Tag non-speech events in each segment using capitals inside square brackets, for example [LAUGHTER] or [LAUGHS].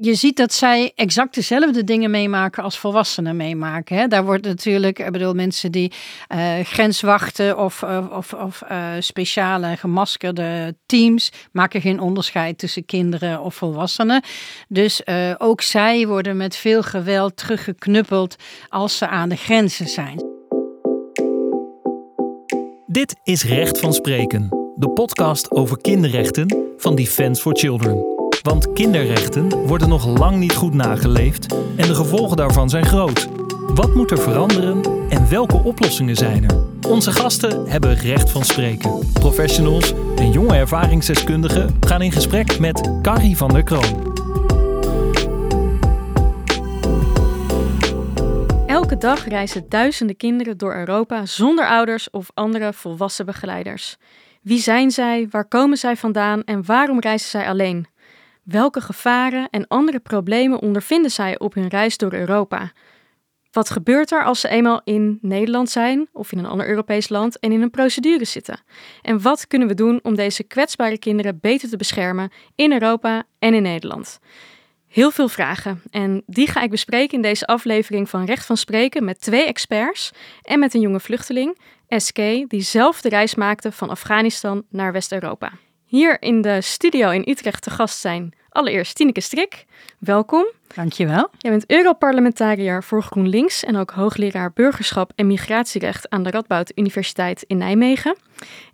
je ziet dat zij exact dezelfde dingen meemaken als volwassenen meemaken. Hè? Daar wordt natuurlijk, ik bedoel, mensen die uh, grenswachten of, of, of uh, speciale gemaskerde teams maken geen onderscheid tussen kinderen of volwassenen. Dus uh, ook zij worden met veel geweld teruggeknuppeld als ze aan de grenzen zijn. Dit is Recht van Spreken, de podcast over kinderrechten van Defense for Children. Want kinderrechten worden nog lang niet goed nageleefd en de gevolgen daarvan zijn groot. Wat moet er veranderen en welke oplossingen zijn er? Onze gasten hebben recht van spreken. Professionals en jonge ervaringsdeskundigen gaan in gesprek met Carrie van der Kroon. Elke dag reizen duizenden kinderen door Europa zonder ouders of andere volwassen begeleiders. Wie zijn zij, waar komen zij vandaan en waarom reizen zij alleen? Welke gevaren en andere problemen ondervinden zij op hun reis door Europa? Wat gebeurt er als ze eenmaal in Nederland zijn of in een ander Europees land en in een procedure zitten? En wat kunnen we doen om deze kwetsbare kinderen beter te beschermen in Europa en in Nederland? Heel veel vragen en die ga ik bespreken in deze aflevering van Recht van Spreken met twee experts en met een jonge vluchteling, SK, die zelf de reis maakte van Afghanistan naar West-Europa. Hier in de studio in Utrecht te gast zijn allereerst Tineke Strik. Welkom. Dankjewel. Jij bent Europarlementariër voor GroenLinks en ook hoogleraar burgerschap en migratierecht aan de Radboud Universiteit in Nijmegen.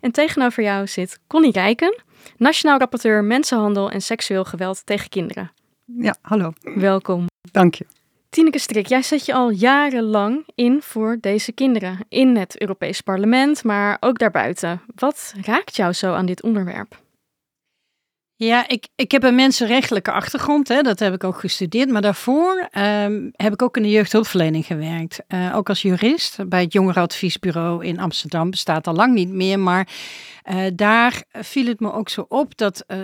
En tegenover jou zit Connie Rijken, nationaal rapporteur mensenhandel en seksueel geweld tegen kinderen. Ja, hallo. Welkom. Dank je. Tineke Strik, jij zet je al jarenlang in voor deze kinderen. In het Europees Parlement, maar ook daarbuiten. Wat raakt jou zo aan dit onderwerp? Ja, ik, ik heb een mensenrechtelijke achtergrond, hè, dat heb ik ook gestudeerd. Maar daarvoor um, heb ik ook in de jeugdhulpverlening gewerkt. Uh, ook als jurist bij het jongerenadviesbureau in Amsterdam. Bestaat al lang niet meer, maar uh, daar viel het me ook zo op dat uh,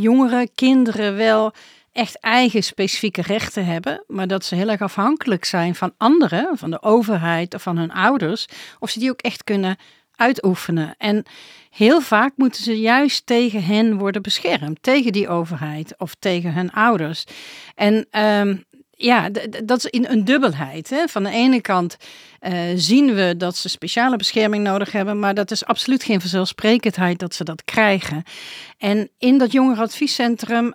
jongeren, kinderen wel echt eigen specifieke rechten hebben, maar dat ze heel erg afhankelijk zijn van anderen, van de overheid of van hun ouders, of ze die ook echt kunnen uitoefenen. En heel vaak moeten ze juist tegen hen worden beschermd, tegen die overheid of tegen hun ouders. En um, ja, dat is in een dubbelheid. Hè. Van de ene kant uh, zien we dat ze speciale bescherming nodig hebben, maar dat is absoluut geen vanzelfsprekendheid dat ze dat krijgen. En in dat jongerenadviescentrum uh,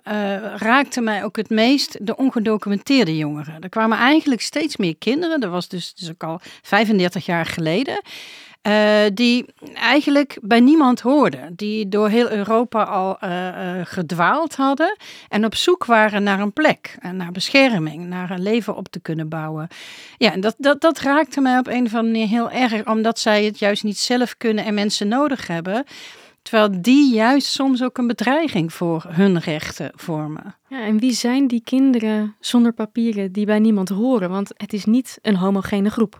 raakte mij ook het meest de ongedocumenteerde jongeren. Er kwamen eigenlijk steeds meer kinderen, dat was dus, dus ook al 35 jaar geleden. Uh, die eigenlijk bij niemand hoorden. Die door heel Europa al uh, uh, gedwaald hadden. En op zoek waren naar een plek. En naar bescherming. Naar een leven op te kunnen bouwen. Ja, en dat, dat, dat raakte mij op een of andere manier heel erg. Omdat zij het juist niet zelf kunnen en mensen nodig hebben. Terwijl die juist soms ook een bedreiging voor hun rechten vormen. Ja, en wie zijn die kinderen zonder papieren die bij niemand horen? Want het is niet een homogene groep.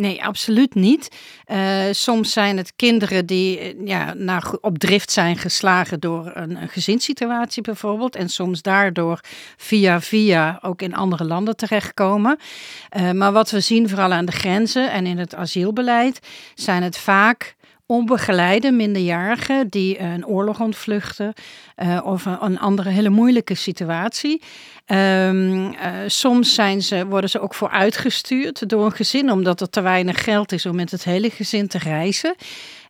Nee, absoluut niet. Uh, soms zijn het kinderen die eh, ja, naar, op drift zijn geslagen door een, een gezinssituatie bijvoorbeeld. En soms daardoor via via ook in andere landen terechtkomen. Uh, maar wat we zien vooral aan de grenzen en in het asielbeleid zijn het vaak onbegeleide minderjarigen die een oorlog ontvluchten uh, of een, andere hele moeilijke situatie. Um, uh, soms zijn ze, worden ze ook voor uitgestuurd door een gezin, omdat er te weinig geld is om met het hele gezin te reizen.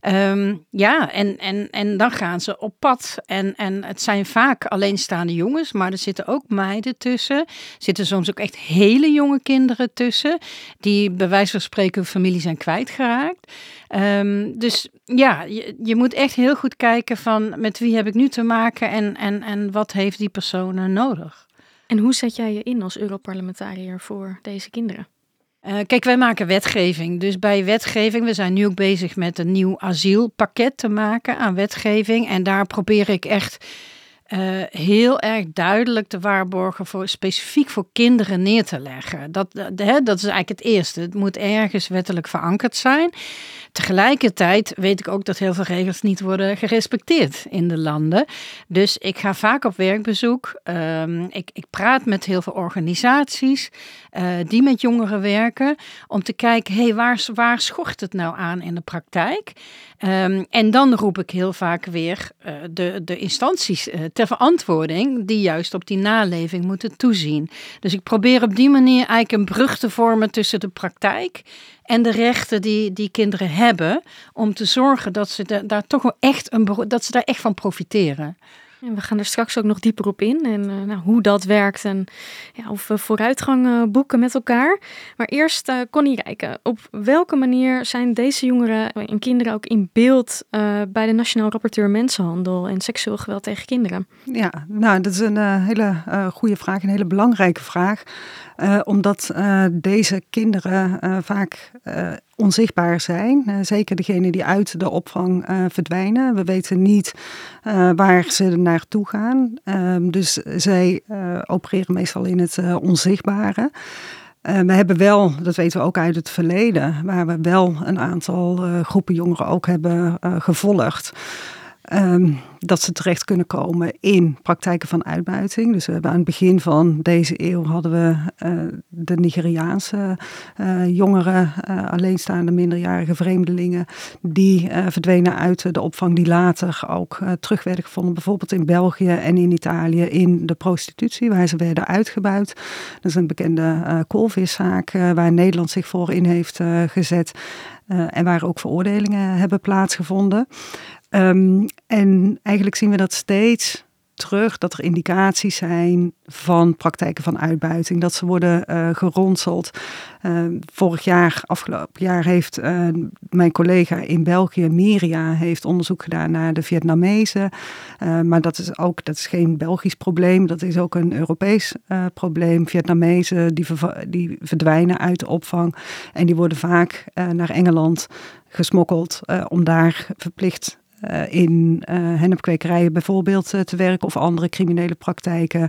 Um, ja, en, en, en dan gaan ze op pad. En, en het zijn vaak alleenstaande jongens, maar er zitten ook meiden tussen. Er zitten soms ook echt hele jonge kinderen tussen, die bij wijze van spreken hun familie zijn kwijtgeraakt. Um, dus ja, je, je moet echt heel goed kijken van met wie heb ik nu te maken en, en, en wat heeft die persoon nodig. En hoe zet jij je in als Europarlementariër voor deze kinderen? Uh, kijk, wij maken wetgeving. Dus bij wetgeving, we zijn nu ook bezig met een nieuw asielpakket te maken aan wetgeving. En daar probeer ik echt uh, heel erg duidelijk te waarborgen voor specifiek voor kinderen neer te leggen. Dat, uh, dat is eigenlijk het eerste. Het moet ergens wettelijk verankerd zijn. Tegelijkertijd weet ik ook dat heel veel regels niet worden gerespecteerd in de landen. Dus ik ga vaak op werkbezoek. Um, ik, ik, praat met heel veel organisaties uh, die met jongeren werken. Om te kijken, hey, waar, waar schort het nou aan in de praktijk? Um, en dan roep ik heel vaak weer de, de instanties uh, verantwoording die juist op die naleving moeten toezien. Dus ik probeer op die manier eigenlijk een brug te vormen tussen de praktijk en de rechten die, die kinderen hebben, om te zorgen dat ze daar toch wel echt een dat ze daar echt van profiteren. En we gaan er straks ook nog dieper op in en uh, nou, hoe dat werkt en ja, of we vooruitgang uh, boeken met elkaar. Maar eerst uh, Connie Rijken, op welke manier zijn deze jongeren en kinderen ook in beeld bij de Nationaal Rapporteur Mensenhandel en seksueel geweld tegen kinderen? Ja, nou dat is een hele goede vraag, een hele belangrijke vraag. omdat deze kinderen vaak onzichtbaar zijn. Uh, zeker degenen die uit de opvang uh, verdwijnen. We weten niet uh, waar ze naartoe gaan. Um, dus zij opereren meestal in het onzichtbare. we hebben wel, dat weten we ook uit het verleden, waar we wel een aantal groepen jongeren ook hebben gevolgd. Um, dat ze terecht kunnen komen in praktijken van uitbuiting. Dus we hebben aan het begin van deze eeuw hadden we uh, de Nigeriaanse uh, jongeren, uh, alleenstaande minderjarige vreemdelingen, die verdwenen uit de opvang, die later ook terug werden gevonden, bijvoorbeeld in België en in Italië in de prostitutie, waar ze werden uitgebuit. Dat is een bekende koolviszaak waar Nederland zich voor in heeft gezet. en waar ook veroordelingen hebben plaatsgevonden. Um, en eigenlijk zien we dat steeds terug, dat er indicaties zijn van praktijken van uitbuiting, dat ze worden uh, geronseld. Uh, vorig jaar, afgelopen jaar, heeft uh, mijn collega in België, Miria, heeft onderzoek gedaan naar de Vietnamezen. maar dat is ook, dat is geen Belgisch probleem, dat is ook een Europees probleem. Vietnamezen die, die verdwijnen uit de opvang en die worden vaak naar Engeland gesmokkeld om daar verplicht in uh, hennepkwekerijen bijvoorbeeld uh, te werken of andere criminele praktijken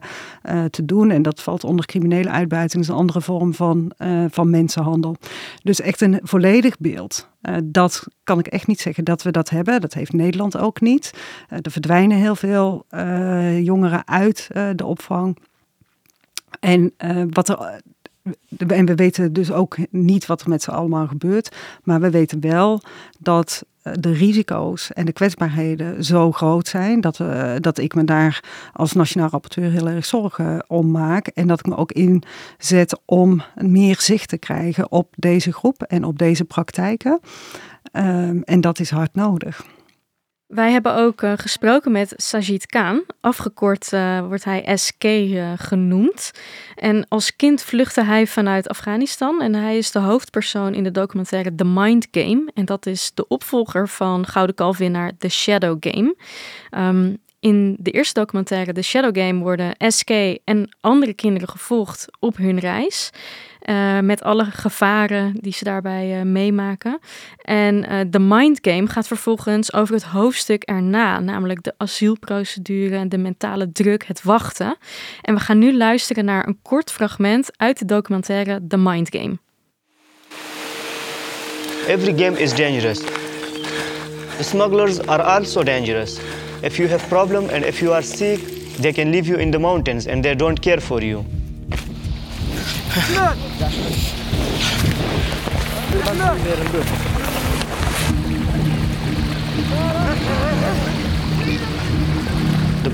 te doen. En dat valt onder criminele uitbuiting, is een andere vorm van, van mensenhandel. Dus echt een volledig beeld. dat kan ik echt niet zeggen dat we dat hebben. Dat heeft Nederland ook niet. er verdwijnen heel veel jongeren uit de opvang. En wat er en we weten dus ook niet wat er met ze allemaal gebeurt. Maar we weten wel dat eh, de risico's en de kwetsbaarheden zo groot zijn dat, uh, dat ik me daar als nationaal rapporteur heel erg zorgen om maak. En dat ik me ook inzet om meer zicht te krijgen op deze groep en op deze praktijken. Um, en dat is hard nodig. Wij hebben ook uh, gesproken met Sajid Khan. Afgekort uh, wordt hij SK uh, genoemd. En als kind vluchtte hij vanuit Afghanistan. En hij is de hoofdpersoon in de documentaire The Mind Game. En dat is de opvolger van Gouden Kalfwinnaar The Shadow Game. Um, in de eerste documentaire The Shadow Game worden SK en andere kinderen gevolgd op hun reis. Uh, met alle gevaren die ze daarbij uh, meemaken. En uh, de Mind Game gaat vervolgens over het hoofdstuk erna, namelijk de asielprocedure, de mentale druk, het wachten. En we gaan nu luisteren naar een kort fragment uit de documentaire The Mind Game. Every game is dangerous. Smugglers are also dangerous. If you have problem and if you are sick, they can leave you in the mountains and they don't care for you. The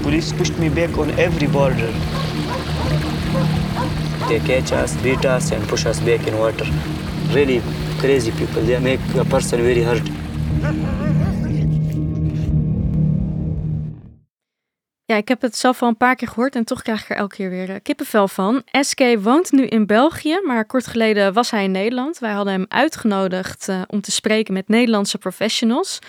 police pushed me back on every border. They catch us, beat us, and push us back in water. Really crazy people. They make a person very hurt. Ja, ik heb het zelf al een paar keer gehoord en toch krijg ik er elke keer weer eh, kippenvel van. SK woont nu in België, maar kort geleden was hij in Nederland. Wij hadden hem uitgenodigd uh, om te spreken met Nederlandse professionals.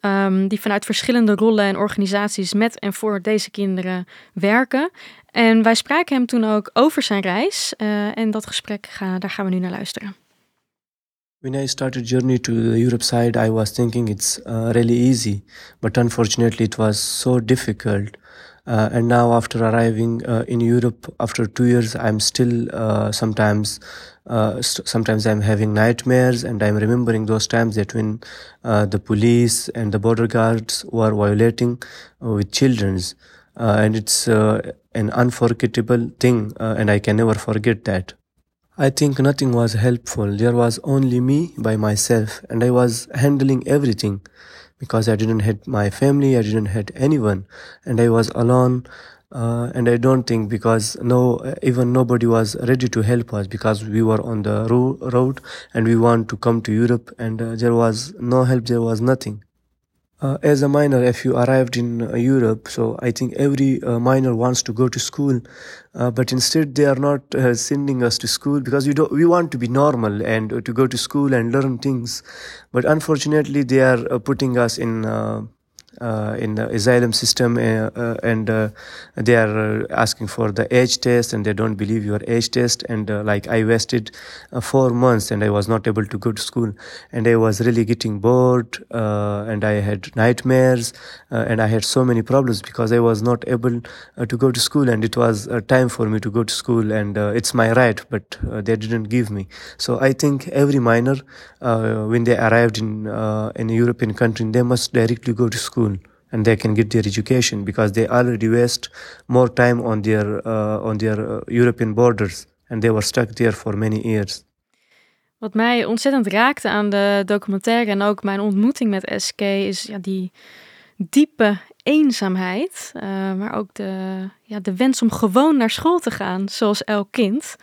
Um, die vanuit verschillende rollen en organisaties met en voor deze kinderen werken. En wij spraken hem toen ook over zijn reis. Uh, en dat gesprek, ga, daar gaan we nu naar luisteren. When I started journey to the Europe side, I was thinking it's uh, really easy, but unfortunately it was so difficult. Uh, and now after arriving uh, in Europe after two years, I'm still uh, sometimes uh, st- sometimes I'm having nightmares, and I'm remembering those times that when uh, the police and the border guards were violating uh, with childrens, and it's an unforgettable thing, and I can never forget that. I think nothing was helpful. There was only me by myself, and I was handling everything because I didn't have my family, I didn't have anyone, and I was alone. Uh, and I don't think because no, even nobody was ready to help us because we were on the ro- road and we want to come to Europe and uh, there was no help, there was nothing. Uh, as a minor, if you arrived in uh, Europe, so I think every uh, minor wants to go to school, uh, but instead they are not uh, sending us to school because we don't. We want to be normal and uh, to go to school and learn things, but unfortunately they are putting us in uh, in the asylum system uh, uh, and uh, they are uh, asking for the age test and they don't believe your age test and uh, like I wasted four months and I was not able to go to school and I was really getting bored and I had nightmares and I had so many problems because I was not able to go to school and it was time for me to go to school and it's my right but they didn't give me. So I think every minor when they arrived in in a European country they must directly go to school and they can get their education because they already waste more time on their uh, on their uh, European borders and they were stuck there for many years. Wat mij ontzettend raakte aan de documentaire en ook mijn ontmoeting met SK is ja, die diepe eenzaamheid, uh, maar ook de, ja, de wens om gewoon naar school te gaan, zoals elk kind.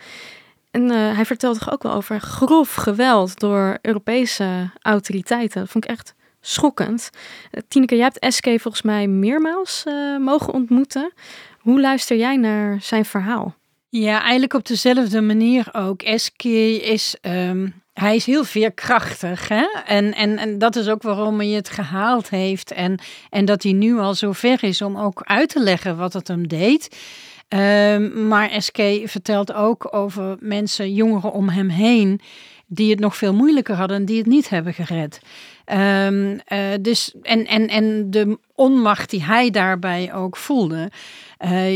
En uh, hij vertelt toch ook wel over grof geweld door Europese autoriteiten. Dat vond ik echt schokkend. Uh, Tineke, jij hebt SK volgens mij meermaals uh, mogen ontmoeten. Hoe luister jij naar zijn verhaal? Ja, eigenlijk op dezelfde manier ook. SK is, um, hij is heel veerkrachtig. Hè? En, en, en dat is ook waarom hij het gehaald heeft. En, en dat hij nu al zo ver is om ook uit te leggen wat het hem deed. Um, maar SK vertelt ook over mensen, jongeren om hem heen, die het nog veel moeilijker hadden en die het niet hebben gered. Um, uh, dus, en, en, en de onmacht die hij daarbij ook voelde. Uh,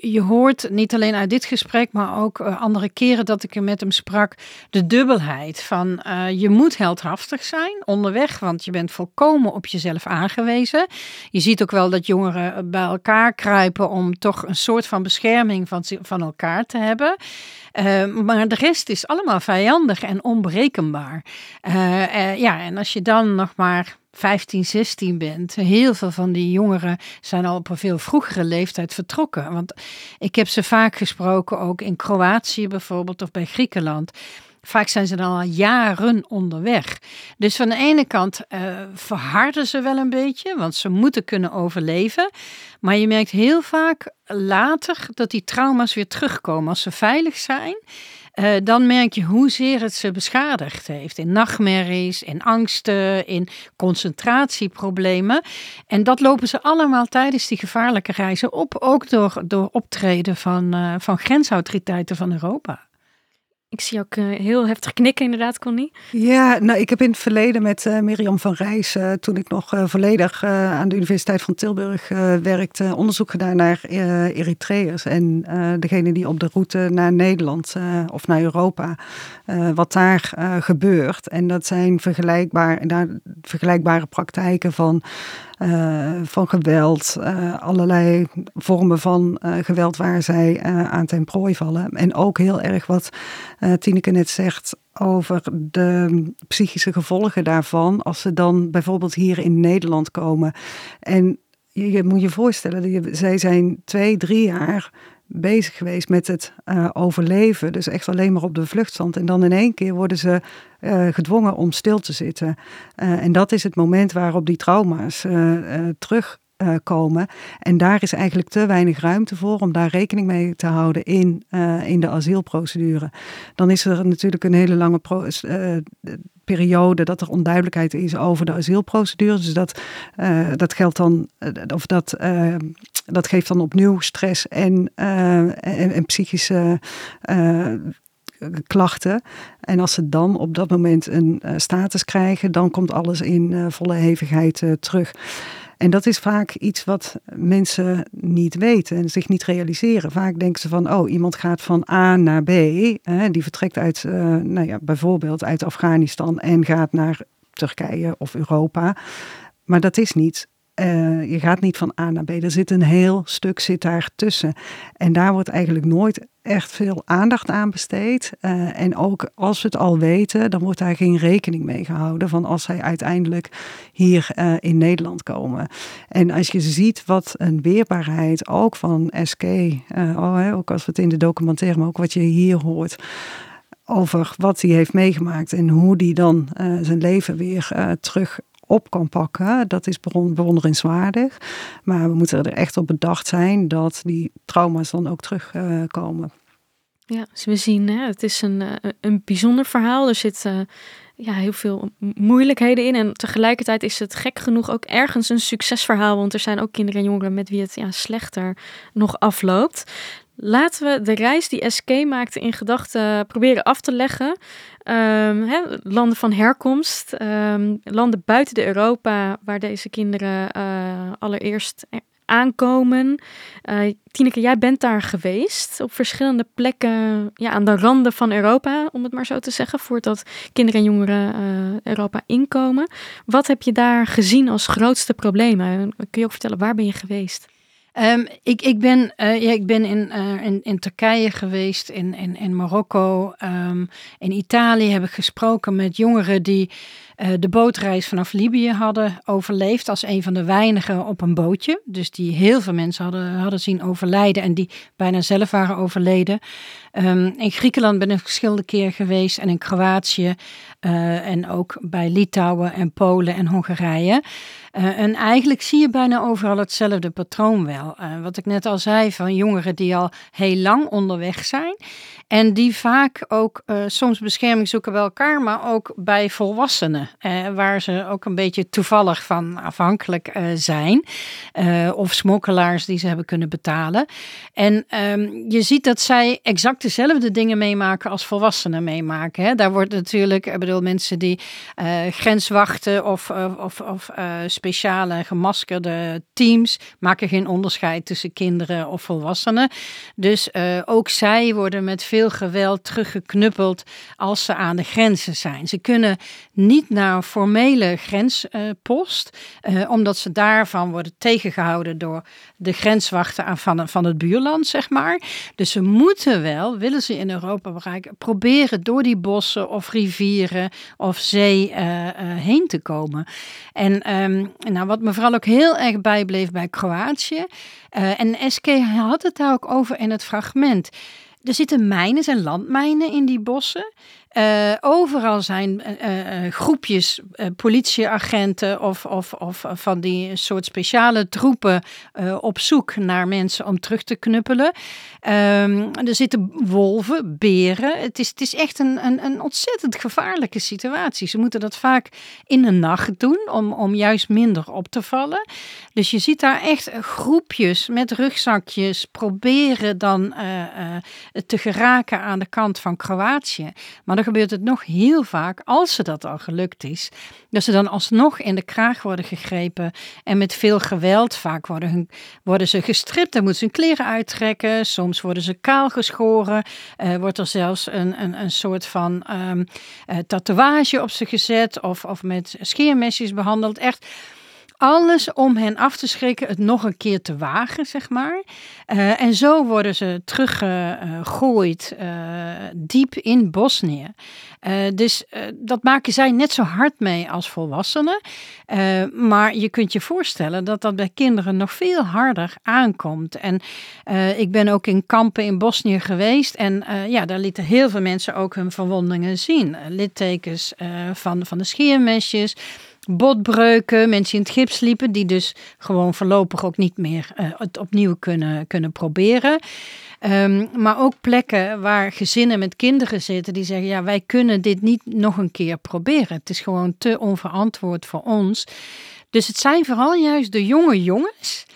je, hoort niet alleen uit dit gesprek, maar ook uh, andere keren dat ik er met hem sprak, de dubbelheid van je moet heldhaftig zijn onderweg, want je bent volkomen op jezelf aangewezen. Je ziet ook wel dat jongeren bij elkaar kruipen om toch een soort van bescherming van, van elkaar te hebben. Maar de rest is allemaal vijandig en onberekenbaar. Ja, en als je dan nog maar 15, 16 bent. Heel veel van die jongeren zijn al op een veel vroegere leeftijd vertrokken. Want ik heb ze vaak gesproken, ook in Kroatië bijvoorbeeld of bij Griekenland. Vaak zijn ze dan al jaren onderweg. Dus van de ene kant uh, verharden ze wel een beetje, want ze moeten kunnen overleven. Maar je merkt heel vaak later dat die trauma's weer terugkomen als ze veilig zijn. Uh, dan merk je hoezeer het ze beschadigd heeft. In nachtmerries, in angsten, in concentratieproblemen. En dat lopen ze allemaal tijdens die gevaarlijke reizen op. Ook door, door optreden van, uh, van grensautoriteiten van Europa. Ik zie ook uh, heel heftig knikken, inderdaad, Connie. Ja, nou, ik heb in het verleden met uh, Mirjam van Rijs, uh, toen ik nog volledig aan de Universiteit van Tilburg werkte, onderzoek gedaan naar Eritreërs en degene die op de route naar Nederland of naar Europa, wat daar gebeurt. En dat zijn vergelijkbaar, vergelijkbare praktijken van van geweld, uh, allerlei vormen van uh, geweld waar zij aan ten prooi vallen. En ook heel erg wat Tineke net zegt over de psychische gevolgen daarvan als ze dan bijvoorbeeld hier in Nederland komen. En je moet je voorstellen, zij zijn twee, drie jaar bezig geweest met het uh, overleven. Dus echt alleen maar op de vluchtstand. En dan in één keer worden ze uh, gedwongen om stil te zitten. Uh, en dat is het moment waarop die trauma's terugkomen. en daar is eigenlijk te weinig ruimte voor om daar rekening mee te houden in, in de asielprocedure. Dan is er natuurlijk een hele lange periode dat er onduidelijkheid is over de asielprocedure. Dus dat, dat geldt dan, of dat dat geeft dan opnieuw stress en, en, en, psychische klachten. En als ze dan op dat moment een status krijgen, dan komt alles in volle hevigheid terug. En dat is vaak iets wat mensen niet weten en zich niet realiseren. Vaak denken ze van, oh, iemand gaat van A naar B. Hè, die vertrekt uit, nou ja, bijvoorbeeld uit Afghanistan en gaat naar Turkije of Europa. Maar dat is niet je gaat niet van A naar B. Er zit een heel stuk zit daar tussen. En daar wordt eigenlijk nooit echt veel aandacht aan besteed. Uh, en ook als we het al weten, dan wordt daar geen rekening mee gehouden van als zij uiteindelijk hier uh, in Nederland komen. En als je ziet wat een weerbaarheid ook van SK, uh, oh, ook als we het in de documentaire, maar ook wat je hier hoort over wat hij heeft meegemaakt en hoe die dan zijn leven weer terug op kan pakken, dat is bewonderenswaardig. Maar we moeten er echt op bedacht zijn dat die trauma's dan ook terugkomen. ja, dus we zien, hè, het is een, eh, een bijzonder verhaal. Er zitten uh, ja, heel veel moeilijkheden in. En tegelijkertijd is het gek genoeg ook ergens een succesverhaal. Want er zijn ook kinderen en jongeren met wie het ja, slechter nog afloopt. Laten we de reis die SK maakte in gedachten proberen af te leggen. Um, landen van herkomst, um, landen buiten de Europa waar deze kinderen uh, allereerst aankomen. Uh, Tineke, jij bent daar geweest op verschillende plekken ja, aan de randen van Europa, om het maar zo te zeggen, voordat kinderen en jongeren uh, Europa inkomen. Wat heb je daar gezien als grootste problemen? Kun je ook vertellen, waar ben je geweest? Um, ik, ik, ben, uh, ja, ik ben in, uh, in, in, Turkije geweest, in, in, Marokko, um, in Italië heb ik gesproken met jongeren die uh, de bootreis vanaf Libië hadden overleefd als een van de weinigen op een bootje. Dus die heel veel mensen hadden, hadden zien overlijden en die bijna zelf waren overleden. Um, in Griekenland ben ik verschillende keer geweest en in Kroatië en ook bij Litouwen en Polen en Hongarije. Uh, en eigenlijk zie je bijna overal hetzelfde patroon wel. Uh, wat ik net al zei, van jongeren die al heel lang onderweg zijn. En die vaak ook uh, soms bescherming zoeken bij elkaar, maar ook bij volwassenen. waar ze ook een beetje toevallig van afhankelijk zijn. of smokkelaars die ze hebben kunnen betalen. En um, je ziet dat zij exact dezelfde dingen meemaken als volwassenen meemaken. Hè? Daar wordt natuurlijk, ik bedoel, mensen die grenswachten of, of, of speciale gemaskerde teams maken geen onderscheid tussen kinderen of volwassenen. Dus uh, ook zij worden met veel geweld teruggeknuppeld als ze aan de grenzen zijn. Ze kunnen niet naar een formele grenspost, uh, omdat ze daarvan worden tegengehouden door de grenswachten van, van het buurland, zeg maar. Dus ze moeten wel, willen ze in Europa bereiken, proberen door die bossen of rivieren of zee uh, heen te komen. En um, nou, wat me vooral ook heel erg bijbleef bij Kroatië. Uh, en SK had het daar ook over in het fragment. Er zitten mijnen en landmijnen in die bossen. Uh, overal zijn uh, uh, groepjes politieagenten of, of, of van die soort speciale troepen op zoek naar mensen om terug te knuppelen. Um, er zitten wolven, beren. Het is, het is echt een, een, een ontzettend gevaarlijke situatie. Ze moeten dat vaak in de nacht doen om, om juist minder op te vallen. Dus je ziet daar echt groepjes met rugzakjes proberen dan te geraken aan de kant van Kroatië. Maar dan gebeurt het nog heel vaak, als ze dat al gelukt is, dat ze dan alsnog in de kraag worden gegrepen en met veel geweld. Vaak worden, hun, worden ze gestript, dan moeten ze hun kleren uittrekken. Soms worden ze kaal geschoren. Uh, wordt er zelfs een, een, een soort van um, uh, tatoeage op ze gezet of, of met scheermesjes behandeld. Echt alles om hen af te schrikken het nog een keer te wagen, zeg maar. Uh, en zo worden ze teruggegooid uh, diep in Bosnië. Uh, dus dat maken zij net zo hard mee als volwassenen. maar je kunt je voorstellen dat dat bij kinderen nog veel harder aankomt. En ik ben ook in kampen in Bosnië geweest. En ja, daar lieten heel veel mensen ook hun verwondingen zien. littekens van, van de scheermesjes botbreuken, mensen in het gips liepen, die dus gewoon voorlopig ook niet meer uh, het opnieuw kunnen, kunnen proberen. Um, maar ook plekken waar gezinnen met kinderen zitten die zeggen: ja, wij kunnen dit niet nog een keer proberen. Het is gewoon te onverantwoord voor ons. Dus het zijn vooral juist de jonge jongens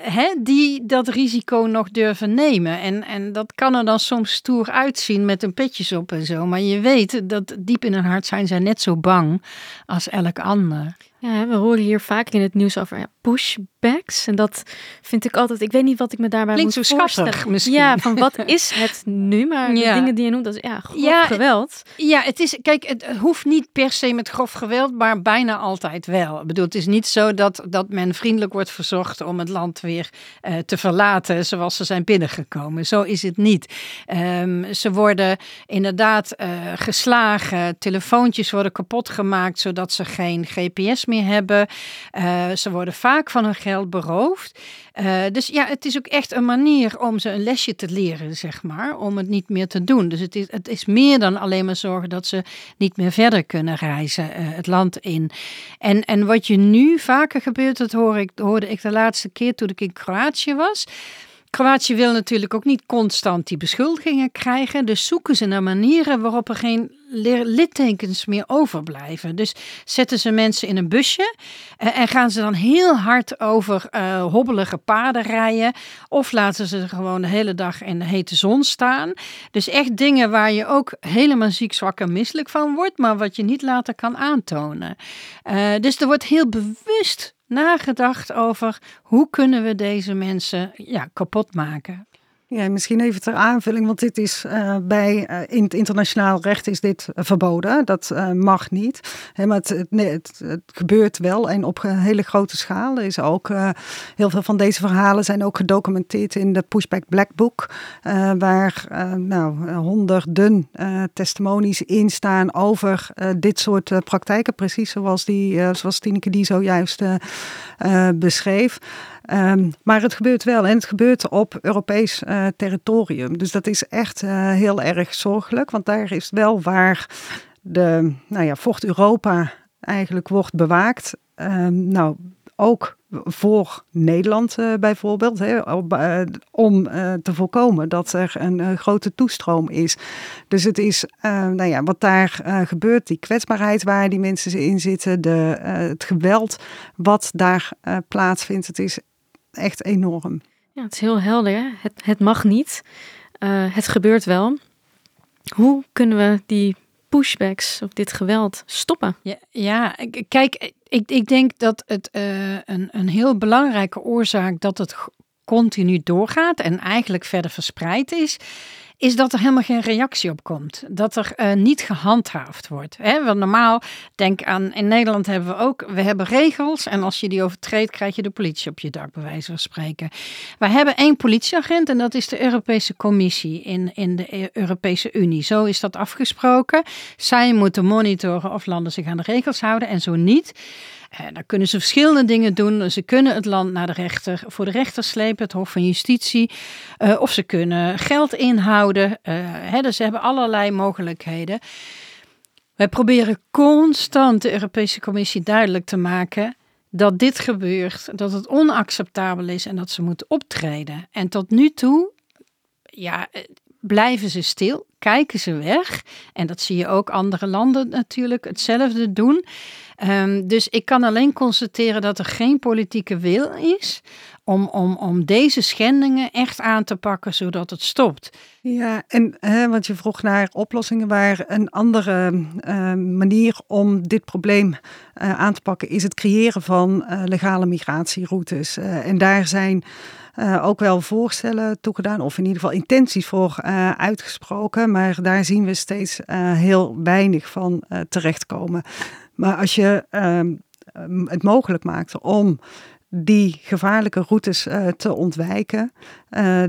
hè, die dat risico nog durven nemen. En, en dat kan er dan soms stoer uitzien met een petjes op en zo. Maar je weet dat diep in hun hart zijn zij net zo bang als elk ander. Ja, we horen hier vaak in het nieuws over pushbacks. En dat vind ik altijd, ik weet niet wat ik me daarbij Klinkt moet zo voorstellen. misschien. Ja, van wat [LAUGHS] is het nu? Maar de dingen die je noemt, dat is ja, grof Ja, geweld. Ja, het is, kijk, het hoeft niet per se met grof geweld, maar bijna altijd wel. Ik bedoel, het is niet zo dat, dat men vriendelijk wordt verzocht om het land weer eh, te verlaten zoals ze zijn binnengekomen. Zo is het niet. Ehm, ze worden inderdaad eh, geslagen, telefoontjes worden kapot gemaakt zodat ze geen GPS meer hebben. Eh, ze worden vaak van hun geld beroofd. Eh, dus ja, het is ook echt een manier om ze een lesje te leren, zeg maar, om het niet meer te doen. Dus het is, het is meer dan alleen maar zorgen dat ze niet meer verder kunnen reizen eh, het land in. En, en wat je nu vaker gebeurt, dat hoor ik, hoorde ik de laatste keer toen ik in Kroatië was. Kroatië wil natuurlijk ook niet constant die beschuldigingen krijgen. Dus zoeken ze naar manieren waarop er geen littekens meer overblijven. Dus zetten ze mensen in een busje eh, en gaan ze dan heel hard over eh, hobbelige paden rijden. Of laten ze gewoon de hele dag in de hete zon staan. Dus echt dingen waar je ook helemaal ziek, zwak en misselijk van wordt. Maar wat je niet later kan aantonen. Eh, dus er wordt heel bewust nagedacht over hoe kunnen we deze mensen ja, kapot maken. Ja, misschien even ter aanvulling, want dit is eh, bij eh, in het internationaal recht is dit eh, verboden. Dat mag niet. Maar het, het, gebeurt wel en op een hele grote schaal. Er is ook heel veel van deze verhalen zijn ook gedocumenteerd in de Pushback Black Book, waar nou, honderden testimonies in staan over dit soort praktijken, precies zoals die, zoals Tineke die zojuist beschreef. Um, maar het gebeurt wel en het gebeurt op Europees uh, territorium. Dus dat is echt uh, heel erg zorgelijk, want daar is wel waar de, nou ja, vocht Europa eigenlijk wordt bewaakt. Um, nou, ook voor Nederland uh, bijvoorbeeld, hè, om te voorkomen dat er een grote toestroom is. Dus het is, nou ja, wat daar gebeurt, die kwetsbaarheid waar die mensen in zitten, de, het geweld wat daar plaatsvindt, het is echt enorm. Ja, het is heel helder. Hè? Het, het mag niet. Uh, het gebeurt wel. Hoe kunnen we die pushbacks of dit geweld stoppen? Ja, ja kijk, ik, ik denk dat het uh, een, een heel belangrijke oorzaak dat het continu doorgaat en eigenlijk verder verspreid is, is dat er helemaal geen reactie op komt. Dat er uh, niet gehandhaafd wordt. Hè? Want normaal, denk aan, in Nederland hebben we ook, we hebben regels en als je die overtreedt, krijg je de politie op je dak, bij wijze van spreken. Wij hebben één politieagent en dat is de Europese Commissie in, in de Europese Unie. Zo is dat afgesproken. Zij moeten monitoren of landen zich aan de regels houden en zo niet. Uh, dan kunnen ze verschillende dingen doen. Ze kunnen het land naar de rechter, voor de rechter slepen, het Hof van Justitie. Uh, of ze kunnen geld inhouden. Uh, hè, dus ze hebben allerlei mogelijkheden. Wij proberen constant de Europese Commissie duidelijk te maken dat dit gebeurt, dat het onacceptabel is en dat ze moeten optreden. En tot nu toe, ja, blijven ze stil, kijken ze weg. En dat zie je ook andere landen natuurlijk hetzelfde doen. Um, dus ik kan alleen constateren dat er geen politieke wil is om, om, om deze schendingen echt aan te pakken zodat het stopt. Ja, en hè, want je vroeg naar oplossingen waar een andere uh, manier om dit probleem uh, aan te pakken is het creëren van uh, legale migratieroutes. Uh, en daar zijn ook wel voorstellen toegedaan, of in ieder geval intenties voor uitgesproken. Maar daar zien we steeds heel weinig van terechtkomen. Maar als je het mogelijk maakt om die gevaarlijke routes uh, te ontwijken,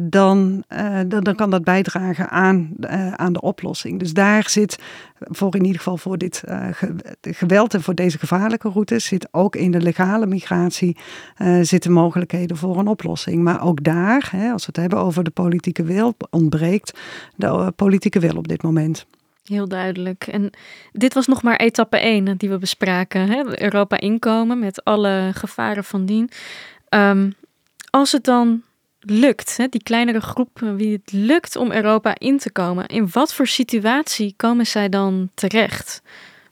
dan, uh, dan, dan, kan dat bijdragen aan, aan de oplossing. Dus daar zit, voor in ieder geval voor dit ge geweld en voor deze gevaarlijke routes, zit ook in de legale migratie zitten mogelijkheden voor een oplossing. Maar ook daar, hè, als we het hebben over de politieke wil, ontbreekt de politieke wil op dit moment. Heel duidelijk. En dit was nog maar etappe 1 die we bespraken. Hè? Europa inkomen met alle gevaren van dien. Um, als het dan lukt, hè, die kleinere groep wie het lukt om Europa in te komen, in wat voor situatie komen zij dan terecht?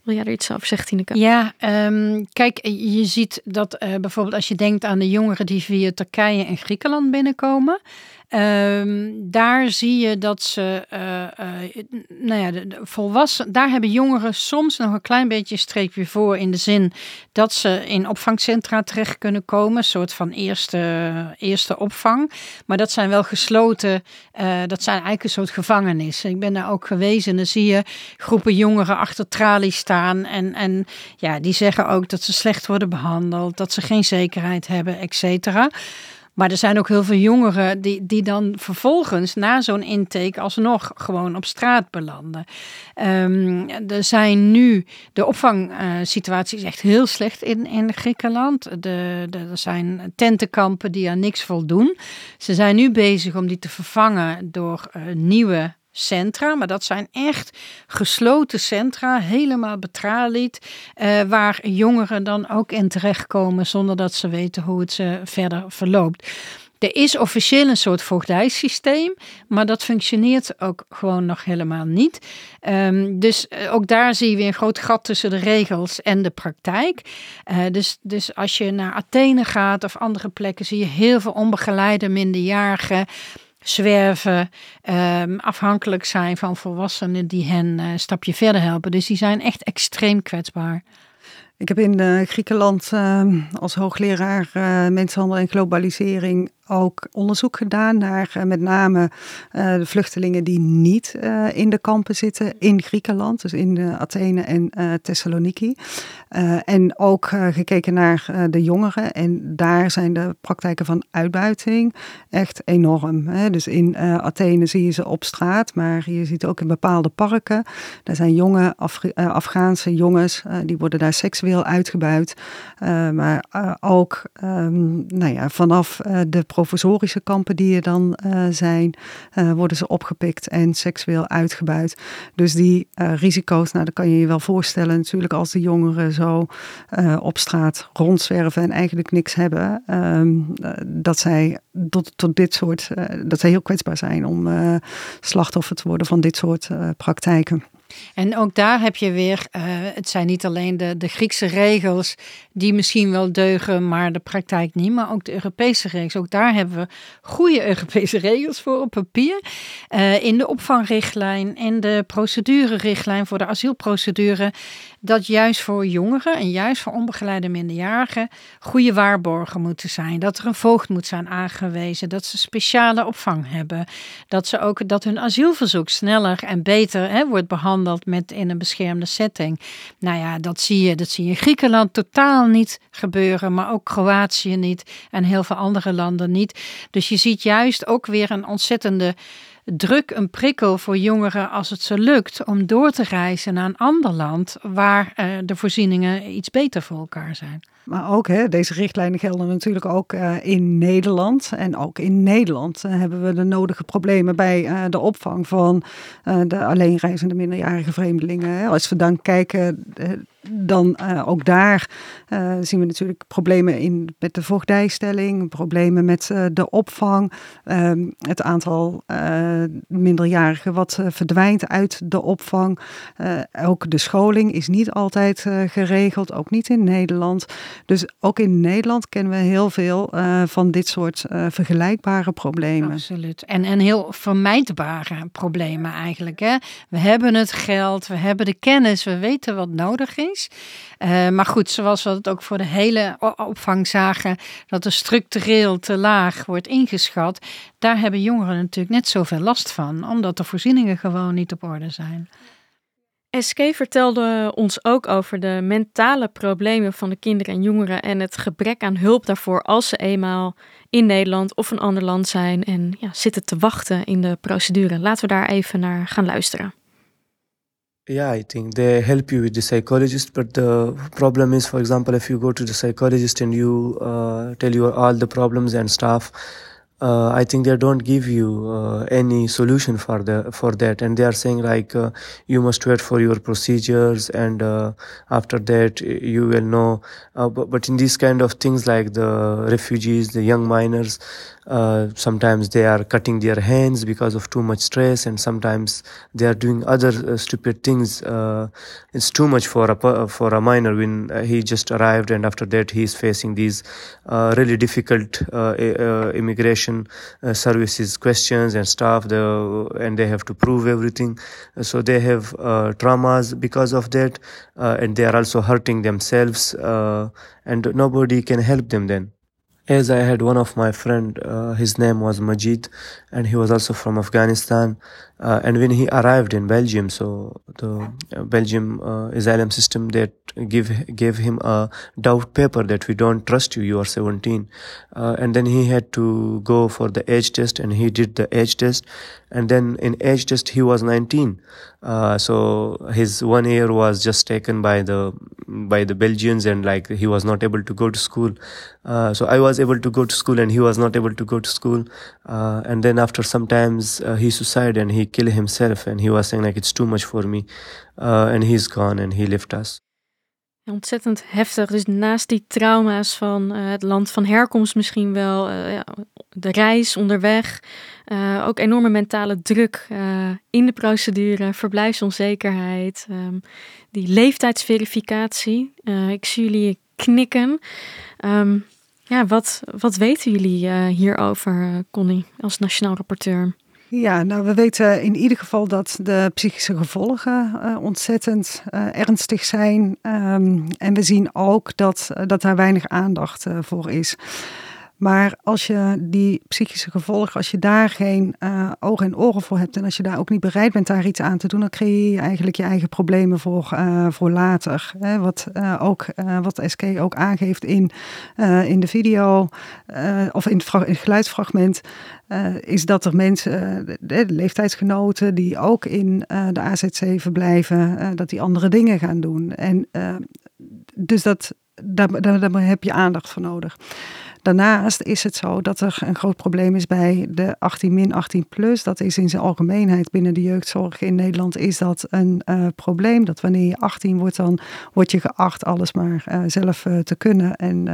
Wil jij er iets over zeggen, Tineke? Ja, um, kijk, je ziet dat uh, bijvoorbeeld als je denkt aan de jongeren die via Turkije en Griekenland binnenkomen. Ehm, daar zie je dat ze, uh, uh, nou ja, volwassen, daar hebben jongeren soms nog een klein beetje een streepje voor in de zin dat ze in opvangcentra terecht kunnen komen, een soort van eerste, eerste opvang. Maar dat zijn wel gesloten, uh, dat zijn eigenlijk een soort gevangenissen. Ik ben daar ook geweest en dan zie je groepen jongeren achter tralies staan en, en ja, die zeggen ook dat ze slecht worden behandeld, dat ze geen zekerheid hebben, et cetera. Maar er zijn ook heel veel jongeren die, die dan vervolgens na zo'n intake alsnog gewoon op straat belanden. Um, er zijn nu, de opvangsituatie is echt heel slecht in, in Griekenland. De, de, er zijn tentenkampen die aan niks voldoen. Ze zijn nu bezig om die te vervangen door uh, nieuwe centra, maar dat zijn echt gesloten centra, helemaal betralied, uh, waar jongeren dan ook in terechtkomen zonder dat ze weten hoe het ze verder verloopt. Er is officieel een soort voogdijsysteem, maar dat functioneert ook gewoon nog helemaal niet. Um, dus ook daar zie je weer een groot gat tussen de regels en de praktijk. Uh, dus, dus als je naar Athene gaat of andere plekken, zie je heel veel onbegeleide minderjarigen zwerven, um, afhankelijk zijn van volwassenen die hen uh, een stapje verder helpen. Dus die zijn echt extreem kwetsbaar. Ik heb in uh, Griekenland uh, als hoogleraar uh, mensenhandel en globalisering ook onderzoek gedaan naar uh, met name de vluchtelingen die niet in de kampen zitten in Griekenland, dus in Athene en Thessaloniki. en ook gekeken naar de jongeren. En daar zijn de praktijken van uitbuiting echt enorm. Hè? Dus in Athene zie je ze op straat, maar je ziet ook in bepaalde parken. Daar zijn jonge Af Afghaanse jongens, die worden daar seksueel uitgebuit. Maar ook um, nou ja, vanaf de professorische kampen die er dan zijn, worden ze opgepikt en seksueel uitgebuit. Dus die risico's, nou, dat kan je je wel voorstellen natuurlijk als de jongeren zo op straat rondzwerven en eigenlijk niks hebben, um, dat zij tot, tot dit soort, dat zij heel kwetsbaar zijn om slachtoffer te worden van dit soort praktijken. En ook daar heb je weer, uh, het zijn niet alleen de, de Griekse regels die misschien wel deugen, maar de praktijk niet, maar ook de Europese regels. Ook daar hebben we goede Europese regels voor op papier. Uh, in de opvangrichtlijn en de procedurerichtlijn voor de asielprocedure dat juist voor jongeren en juist voor onbegeleide minderjarigen goede waarborgen moeten zijn. Dat er een voogd moet zijn aangewezen, dat ze speciale opvang hebben, dat ze ook dat hun asielverzoek sneller en beter hè, wordt behandeld met in een beschermde setting. Nou ja, dat zie je, dat zie je in Griekenland totaal niet gebeuren, maar ook Kroatië niet en heel veel andere landen niet. Dus je ziet juist ook weer een ontzettende druk een prikkel voor jongeren als het ze lukt om door te reizen naar een ander land waar uh, de voorzieningen iets beter voor elkaar zijn. Maar ook, hè, deze richtlijnen gelden natuurlijk ook uh, in Nederland. En ook in Nederland uh, hebben we de nodige problemen bij uh, de opvang van de alleenreizende minderjarige vreemdelingen. Als we dan kijken dan uh, ook daar uh, zien we natuurlijk problemen in, met de voogdijstelling, problemen met uh, de opvang, um, het aantal minderjarigen wat verdwijnt uit de opvang. ook de scholing is niet altijd geregeld, ook niet in Nederland. Dus ook in Nederland kennen we heel veel van dit soort vergelijkbare problemen. Absoluut. En, en heel vermijdbare problemen eigenlijk. Hè? We hebben het geld, we hebben de kennis, we weten wat nodig is. Uh, maar goed, zoals we het ook voor de hele opvang zagen, dat er structureel te laag wordt ingeschat, daar hebben jongeren natuurlijk net zoveel last van, omdat de voorzieningen gewoon niet op orde zijn. SK vertelde ons ook over de mentale problemen van de kinderen en jongeren en het gebrek aan hulp daarvoor als ze eenmaal in Nederland of een ander land zijn en ja, zitten te wachten in de procedure. Laten we daar even naar gaan luisteren. Yeah, I think they help you with the psychologist, but the problem is, for example, if you go to the psychologist and you uh, tell you all the problems and stuff, uh, I think they don't give you uh, any solution for the for that, and they are saying like uh, you must wait for your procedures, and uh, after that you will know. Uh, but, but in these kind of things like the refugees, the young minors, uh, sometimes they are cutting their hands because of too much stress and sometimes they are doing other uh, stupid things uh, it's too much for a for a minor when uh, he just arrived and after that he is facing these uh, really difficult immigration services questions and stuff the, and they have to prove everything. So they have traumas because of that and they are also hurting themselves and nobody can help them then as I had one of my friend, uh, his name was Majid, and he was also from Afghanistan. Uh, and when he arrived in Belgium, so the uh, Belgium uh, asylum system that give gave him a doubt paper that we don't trust you, you are 17. Uh, and then he had to go for the age test, and he did the age test. And then in age test, he was 19. Uh, so his one year was just taken by the by the Belgians, and like he was not able to go to school. Uh, so I was able to go to school, and he was not able to go to school. and then after some times, he suicided and he kill himself and he was saying like it's too much for me uh, and he's gone and he left us. Ontzettend heftig. Dus naast die trauma's van uh, het land van herkomst misschien wel, uh, ja, de reis onderweg, uh, ook enorme mentale druk in de procedure, verblijfsonzekerheid, um, die leeftijdsverificatie. ik zie jullie knikken. Um, ja, wat, wat weten jullie hierover, Connie, als nationaal rapporteur? Ja, nou we weten in ieder geval dat de psychische gevolgen uh, ontzettend uh, ernstig zijn. Um, en we zien ook dat, dat daar weinig aandacht voor is. Maar als je die psychische gevolgen, als je daar geen uh, ogen en oren voor hebt en als je daar ook niet bereid bent daar iets aan te doen, dan creëer je eigenlijk je eigen problemen voor, uh, voor later. Wat, uh, ook, wat SK ook aangeeft in, in de video of in het, in geluidsfragment, is dat er mensen, leeftijdsgenoten die ook in de AZC verblijven, dat die andere dingen gaan doen. En dus dat, daar heb je aandacht voor nodig. Daarnaast is het zo dat er een groot probleem is bij de 18 min 18 plus. Dat is in zijn algemeenheid binnen de jeugdzorg in Nederland is dat een uh, probleem. Dat wanneer je 18 wordt, dan word je geacht alles maar uh, zelf uh, te kunnen. En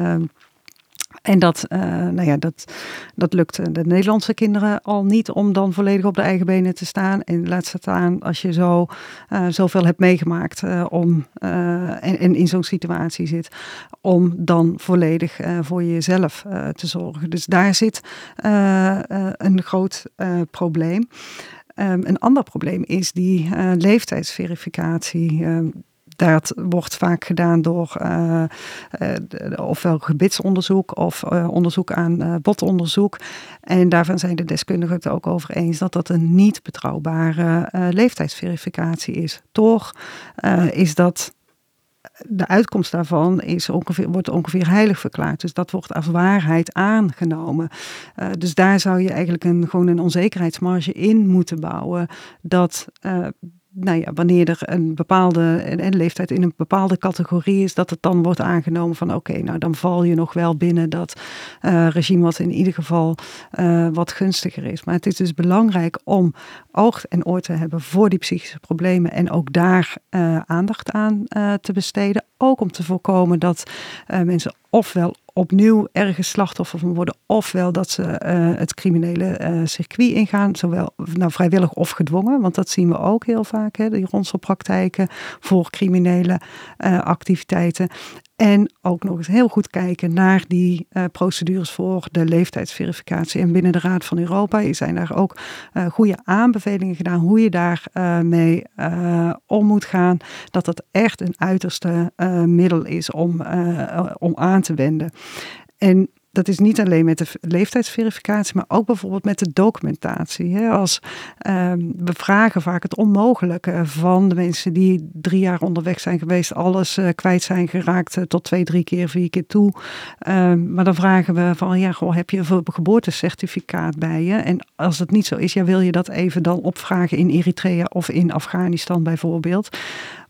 en dat, uh, nou ja, dat, dat lukt de Nederlandse kinderen al niet om dan volledig op de eigen benen te staan. En laat staan als je zo, uh, zoveel hebt meegemaakt uh, om, en, in zo'n situatie zit, om dan volledig voor jezelf te zorgen. Dus daar zit een groot probleem. Um, een ander probleem is die leeftijdsverificatie. Um, dat wordt vaak gedaan door uh, uh, ofwel gebitsonderzoek of uh, onderzoek aan botonderzoek. En daarvan zijn de deskundigen het ook over eens dat dat een niet betrouwbare leeftijdsverificatie is. Toch is dat de uitkomst daarvan is ongeveer, wordt ongeveer heilig verklaard. Dus dat wordt als waarheid aangenomen. Dus daar zou je eigenlijk een, gewoon een onzekerheidsmarge in moeten bouwen. Dat nou ja, wanneer er een bepaalde een, leeftijd in een bepaalde categorie is, dat het dan wordt aangenomen van oké, nou dan val je nog wel binnen dat uh, regime wat in ieder geval uh, wat gunstiger is. Maar het is dus belangrijk om oog en oor te hebben voor die psychische problemen en ook daar uh, aandacht aan te besteden. Ook om te voorkomen dat mensen ofwel opnieuw ergens slachtoffer van worden, ofwel dat ze uh, het criminele uh, circuit ingaan, zowel nou, vrijwillig of gedwongen, want dat zien we ook heel vaak, hè, die ronselpraktijken voor criminele activiteiten. En ook nog eens heel goed kijken naar die procedures voor de leeftijdsverificatie. En binnen de Raad van Europa zijn daar ook goede aanbevelingen gedaan hoe je daar uh, mee om moet gaan. Dat dat echt een uiterste middel is om, om aan te wenden. En dat is niet alleen met de leeftijdsverificatie, maar ook bijvoorbeeld met de documentatie. Als, um, we vragen vaak het onmogelijke van de mensen die drie jaar onderweg zijn geweest, alles uh, kwijt zijn geraakt tot twee, drie keer, vier keer toe. Um, maar dan vragen we van, ja, goh, heb je een geboortecertificaat bij je? En als het niet zo is, ja, wil je dat even dan opvragen in Eritrea of in Afghanistan bijvoorbeeld?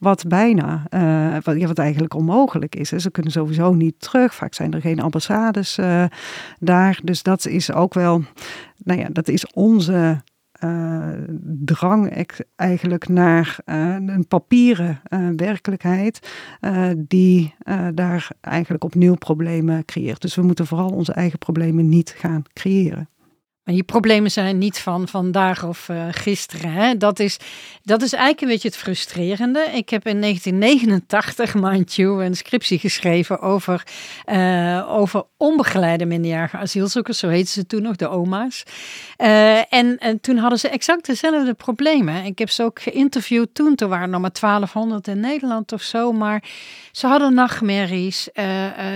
Wat bijna, uh, wat, eigenlijk onmogelijk is. Ze kunnen sowieso niet terug. Vaak zijn er geen ambassades uh, daar. Dus dat is ook wel, nou ja, dat is onze drang eigenlijk naar een papieren werkelijkheid, die daar eigenlijk opnieuw problemen creëert. Dus we moeten vooral onze eigen problemen niet gaan creëren. Je problemen zijn niet van vandaag of uh, gisteren. Hè? Dat, is, dat is eigenlijk een beetje het frustrerende. Ik heb in 1989, mind een scriptie geschreven over, uh, over onbegeleide minderjarige asielzoekers. Zo heette ze toen nog, de oma's. Uh, en, en toen hadden ze exact dezelfde problemen. Ik heb ze ook geïnterviewd toen. Toen waren er nog maar 1200 in Nederland of zo. Maar ze hadden nachtmerries.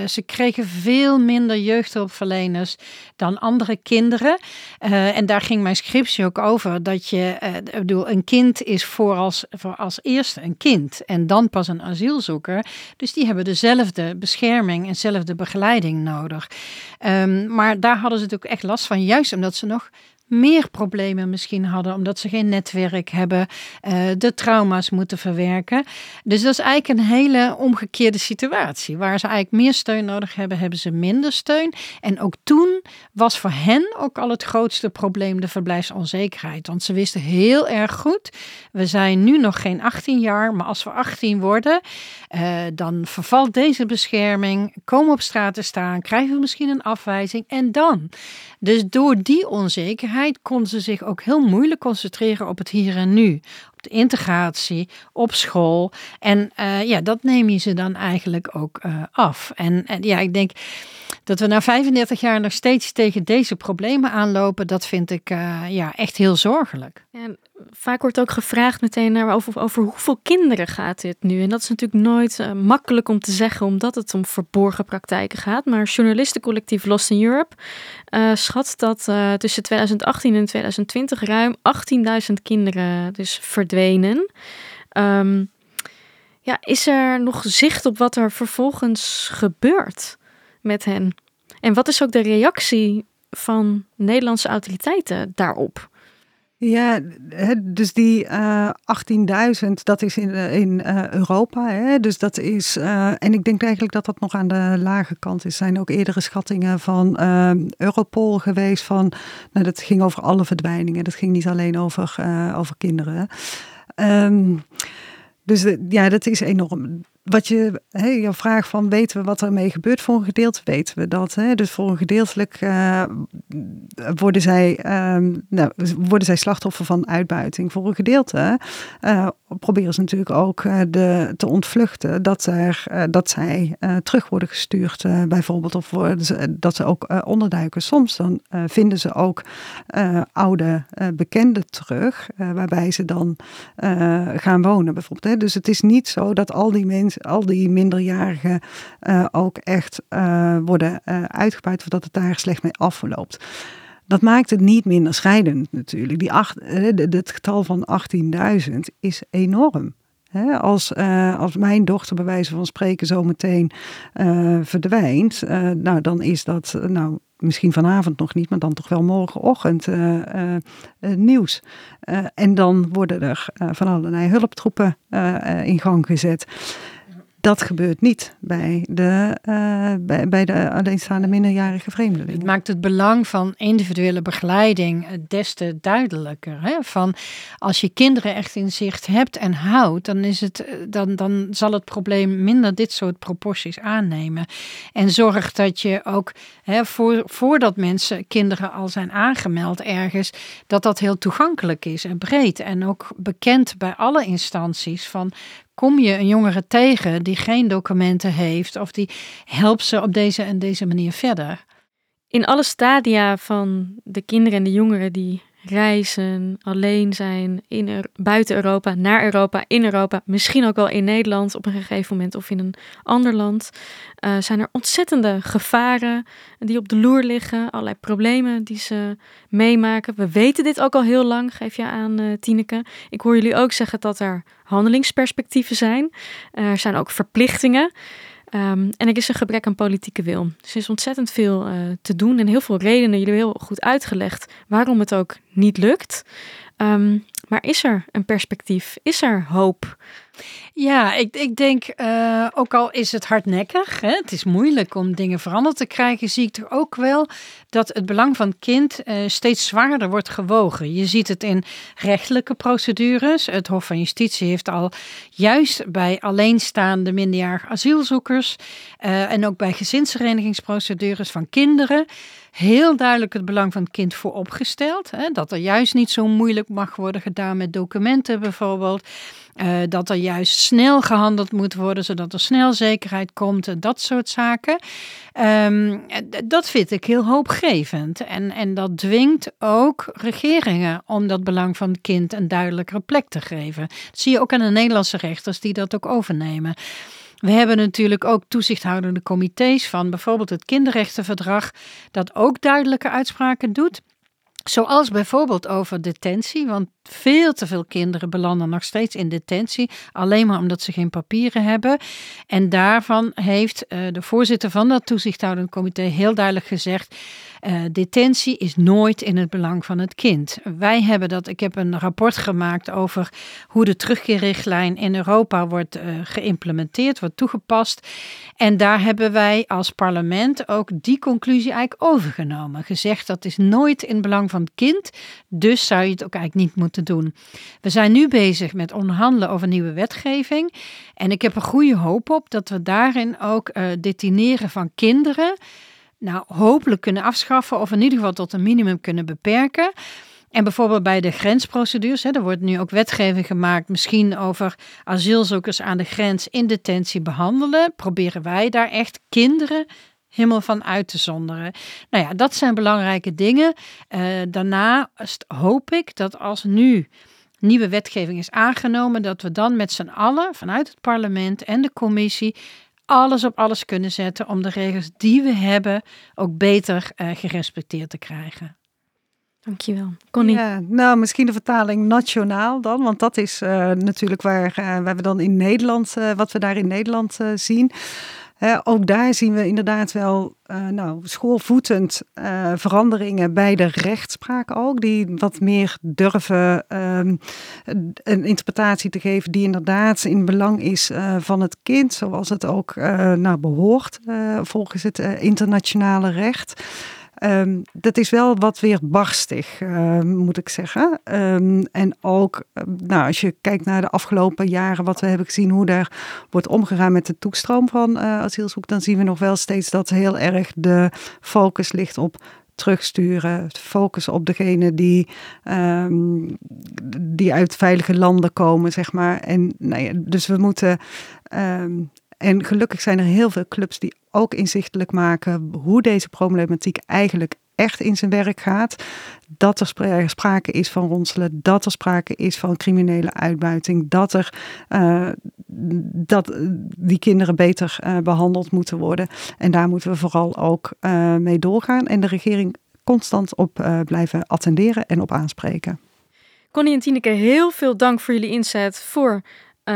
ze kregen veel minder jeugdhulpverleners dan andere kinderen. Uh, en daar ging mijn scriptie ook over. Dat je, uh, ik bedoel, een kind is voor als, voor als eerste een kind. En dan pas een asielzoeker. Dus die hebben dezelfde bescherming en dezelfde begeleiding nodig. Um, maar daar hadden ze natuurlijk echt last van. Juist omdat ze nog meer problemen misschien hadden, omdat ze geen netwerk hebben, uh, de trauma's moeten verwerken. Dus dat is eigenlijk een hele omgekeerde situatie. Waar ze eigenlijk meer steun nodig hebben, hebben ze minder steun. En ook toen was voor hen ook al het grootste probleem de verblijfsonzekerheid. Want ze wisten heel erg goed, we zijn nu nog geen 18 jaar, maar als we 18 worden, uh, dan vervalt deze bescherming, komen op straat te staan, krijgen we misschien een afwijzing en dan. Dus door die onzekerheid konden ze zich ook heel moeilijk concentreren op het hier en nu. Op de integratie, op school. En uh, ja, dat neem je ze dan eigenlijk ook uh, af. En, en ja, ik denk dat we na 35 jaar nog steeds tegen deze problemen aanlopen, dat vind ik uh, ja, echt heel zorgelijk. En vaak wordt ook gevraagd meteen naar over, over hoeveel kinderen gaat dit nu. En dat is natuurlijk nooit uh, makkelijk om te zeggen, omdat het om verborgen praktijken gaat. Maar journalistencollectief Lost in Europe uh, schat dat tussen 2018 en 2020 ruim 18.000 kinderen dus verdwenen. Um, ja, is er nog zicht op wat er vervolgens gebeurt met hen? En wat is ook de reactie van Nederlandse autoriteiten daarop? Ja, dus die uh, 18.000, dat is in, in uh, Europa. Hè? Dus dat is, en ik denk eigenlijk dat dat nog aan de lage kant is. Er zijn ook eerdere schattingen van Europol geweest. Van, nou, dat ging over alle verdwijningen. Dat ging niet alleen over, over kinderen. Um, dus ja, dat is enorm wat je, hè, jouw vraag van weten we wat ermee gebeurt, voor een gedeelte weten we dat. Hè? Dus voor een gedeeltelijk uh, worden, zij, uh, nou, worden zij slachtoffer van uitbuiting. Voor een gedeelte uh, proberen ze natuurlijk ook uh, de, te ontvluchten dat, er, dat zij terug worden gestuurd, bijvoorbeeld. Of dat ze ook onderduiken. Soms dan vinden ze ook oude bekenden terug, waarbij ze dan gaan wonen, bijvoorbeeld. Hè? Dus het is niet zo dat al die mensen al die minderjarigen uh, ook echt uh, worden uh, uitgebuit het daar slecht mee afloopt. Dat maakt het niet minder scheidend natuurlijk. Die acht, het getal van 18.000 is enorm. als, als mijn dochter bij wijze van spreken zo meteen uh, verdwijnt, nou dan is dat nou, misschien vanavond nog niet, maar dan toch wel morgenochtend nieuws. en dan worden er van allerlei hulptroepen in gang gezet. Dat gebeurt niet bij de, uh, bij, de alleenstaande minderjarige vreemdelingen. Het maakt het belang van individuele begeleiding des te duidelijker. Hè? Van als je kinderen echt in zicht hebt en houdt, dan, is het, eh, dan, dan zal het probleem minder dit soort proporties aannemen. En zorg dat je ook, hè, voor, voordat mensen, kinderen al zijn aangemeld ergens, dat dat heel toegankelijk is en breed. En ook bekend bij alle instanties van kom je een jongere tegen die geen documenten heeft of die helpt ze op deze en deze manier verder. In alle stadia van de kinderen en de jongeren die reizen, alleen zijn, in, buiten Europa, naar Europa, in Europa, misschien ook wel in Nederland op een gegeven moment of in een ander land, uh, zijn er ontzettende gevaren die op de loer liggen, allerlei problemen die ze meemaken. We weten dit ook al heel lang, geef je aan, uh, Tineke. Ik hoor jullie ook zeggen dat er handelingsperspectieven zijn. Er zijn ook verplichtingen. Um, en er is een gebrek aan politieke wil. Dus er is ontzettend veel uh, te doen en heel veel redenen. Jullie hebben heel goed uitgelegd waarom het ook niet lukt. Um, Maar is er een perspectief? Is er hoop? Ja, ik, ik denk, uh, ook al is het hardnekkig, hè, het is moeilijk om dingen veranderd te krijgen, zie ik toch ook wel dat het belang van het kind uh, steeds zwaarder wordt gewogen. Je ziet het in rechtelijke procedures. Het Hof van Justitie heeft al juist bij alleenstaande minderjarige asielzoekers uh, en ook bij gezinsverenigingsprocedures van kinderen heel duidelijk het belang van het kind vooropgesteld. Hè, dat er juist niet zo moeilijk mag worden gedaan met documenten bijvoorbeeld. Uh, dat er juist snel gehandeld moet worden, zodat er snel zekerheid komt en dat soort zaken. Um, dat vind ik heel hoopgevend. En, en dat dwingt ook regeringen om dat belang van het kind een duidelijkere plek te geven. Dat zie je ook aan de Nederlandse rechters die dat ook overnemen. We hebben natuurlijk ook toezichthoudende comité's van bijvoorbeeld het kinderrechtenverdrag, dat ook duidelijke uitspraken doet. Zoals bijvoorbeeld over detentie, want veel te veel kinderen belanden nog steeds in detentie, alleen maar omdat ze geen papieren hebben. En daarvan heeft uh, de voorzitter van dat toezichthoudend comité heel duidelijk gezegd: uh, detentie is nooit in het belang van het kind. Wij hebben dat, ik heb een rapport gemaakt over hoe de terugkeerrichtlijn in Europa wordt uh, geïmplementeerd, wordt toegepast. En daar hebben wij als parlement ook die conclusie eigenlijk overgenomen. Gezegd dat is nooit in het belang van het kind, dus zou je het ook eigenlijk niet moeten doen. We zijn nu bezig met onderhandelen over nieuwe wetgeving. En ik heb er goede hoop op dat we daarin ook uh, detineren van kinderen nou, hopelijk kunnen afschaffen of in ieder geval tot een minimum kunnen beperken. En bijvoorbeeld bij de grensprocedures, hè, er wordt nu ook wetgeving gemaakt, misschien over asielzoekers aan de grens in detentie behandelen. Proberen wij daar echt kinderen helemaal van uit te zonderen. Nou ja, dat zijn belangrijke dingen. Uh, daarna hoop ik dat als nu nieuwe wetgeving is aangenomen, dat we dan met z'n allen vanuit het parlement en de commissie alles op alles kunnen zetten om de regels die we hebben ook beter uh, gerespecteerd te krijgen. Dankjewel. Connie? Ja, nou, misschien de vertaling nationaal dan, want dat is uh, natuurlijk waar, uh, waar we dan in Nederland, wat we daar in Nederland zien ook daar zien we inderdaad wel uh, nou, schoolvoetend uh, veranderingen bij de rechtspraak ook. Die wat meer durven um, een interpretatie te geven die inderdaad in belang is uh, van het kind. Zoals het ook nou, behoort volgens het internationale recht. Um, dat is wel wat weer barstig, uh, moet ik zeggen. Um, en ook, nou, als je kijkt naar de afgelopen jaren, wat we hebben gezien, hoe daar wordt omgegaan met de toestroom van uh, asielzoek, dan zien we nog wel steeds dat heel erg de focus ligt op terugsturen, focus op degene die, die uit veilige landen komen, zeg maar. En nou ja, dus we moeten. En gelukkig zijn er heel veel clubs die ook inzichtelijk maken hoe deze problematiek eigenlijk echt in zijn werk gaat. Dat er sprake is van ronselen, dat er sprake is van criminele uitbuiting, dat er uh, dat die kinderen beter uh, behandeld moeten worden. En daar moeten we vooral ook mee doorgaan en de regering constant op blijven attenderen en op aanspreken. Connie en Tineke, heel veel dank voor jullie inzet voor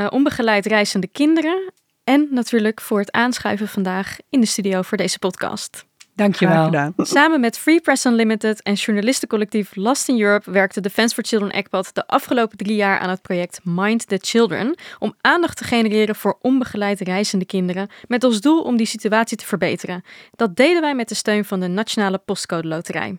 onbegeleid reizende kinderen. En natuurlijk voor het aanschuiven vandaag in de studio voor deze podcast. Dankjewel. [LAUGHS] Samen met Free Press Unlimited en journalistencollectief Lost in Europe werkte Defense for Children ECPAD de afgelopen drie jaar aan het project Mind the Children om aandacht te genereren voor onbegeleid reizende kinderen met als doel om die situatie te verbeteren. Dat deden wij met de steun van de Nationale Postcode Loterij.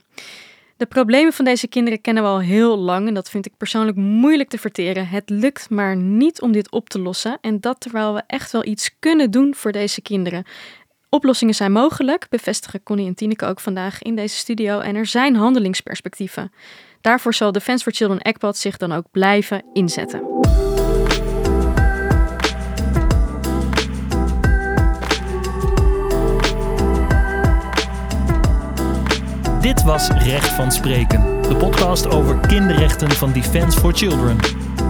De problemen van deze kinderen kennen we al heel lang en dat vind ik persoonlijk moeilijk te verteren. Het lukt maar niet om dit op te lossen en dat terwijl we echt wel iets kunnen doen voor deze kinderen. Oplossingen zijn mogelijk, bevestigen Connie en Tineke ook vandaag in deze studio en er zijn handelingsperspectieven. Daarvoor zal Defense for Children ECPAD zich dan ook blijven inzetten. Dit was Recht van Spreken, de podcast over kinderrechten van Defense for Children.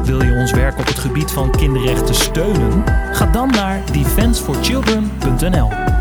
Wil je ons werk op het gebied van kinderrechten steunen? Ga dan naar defenseforchildren.nl.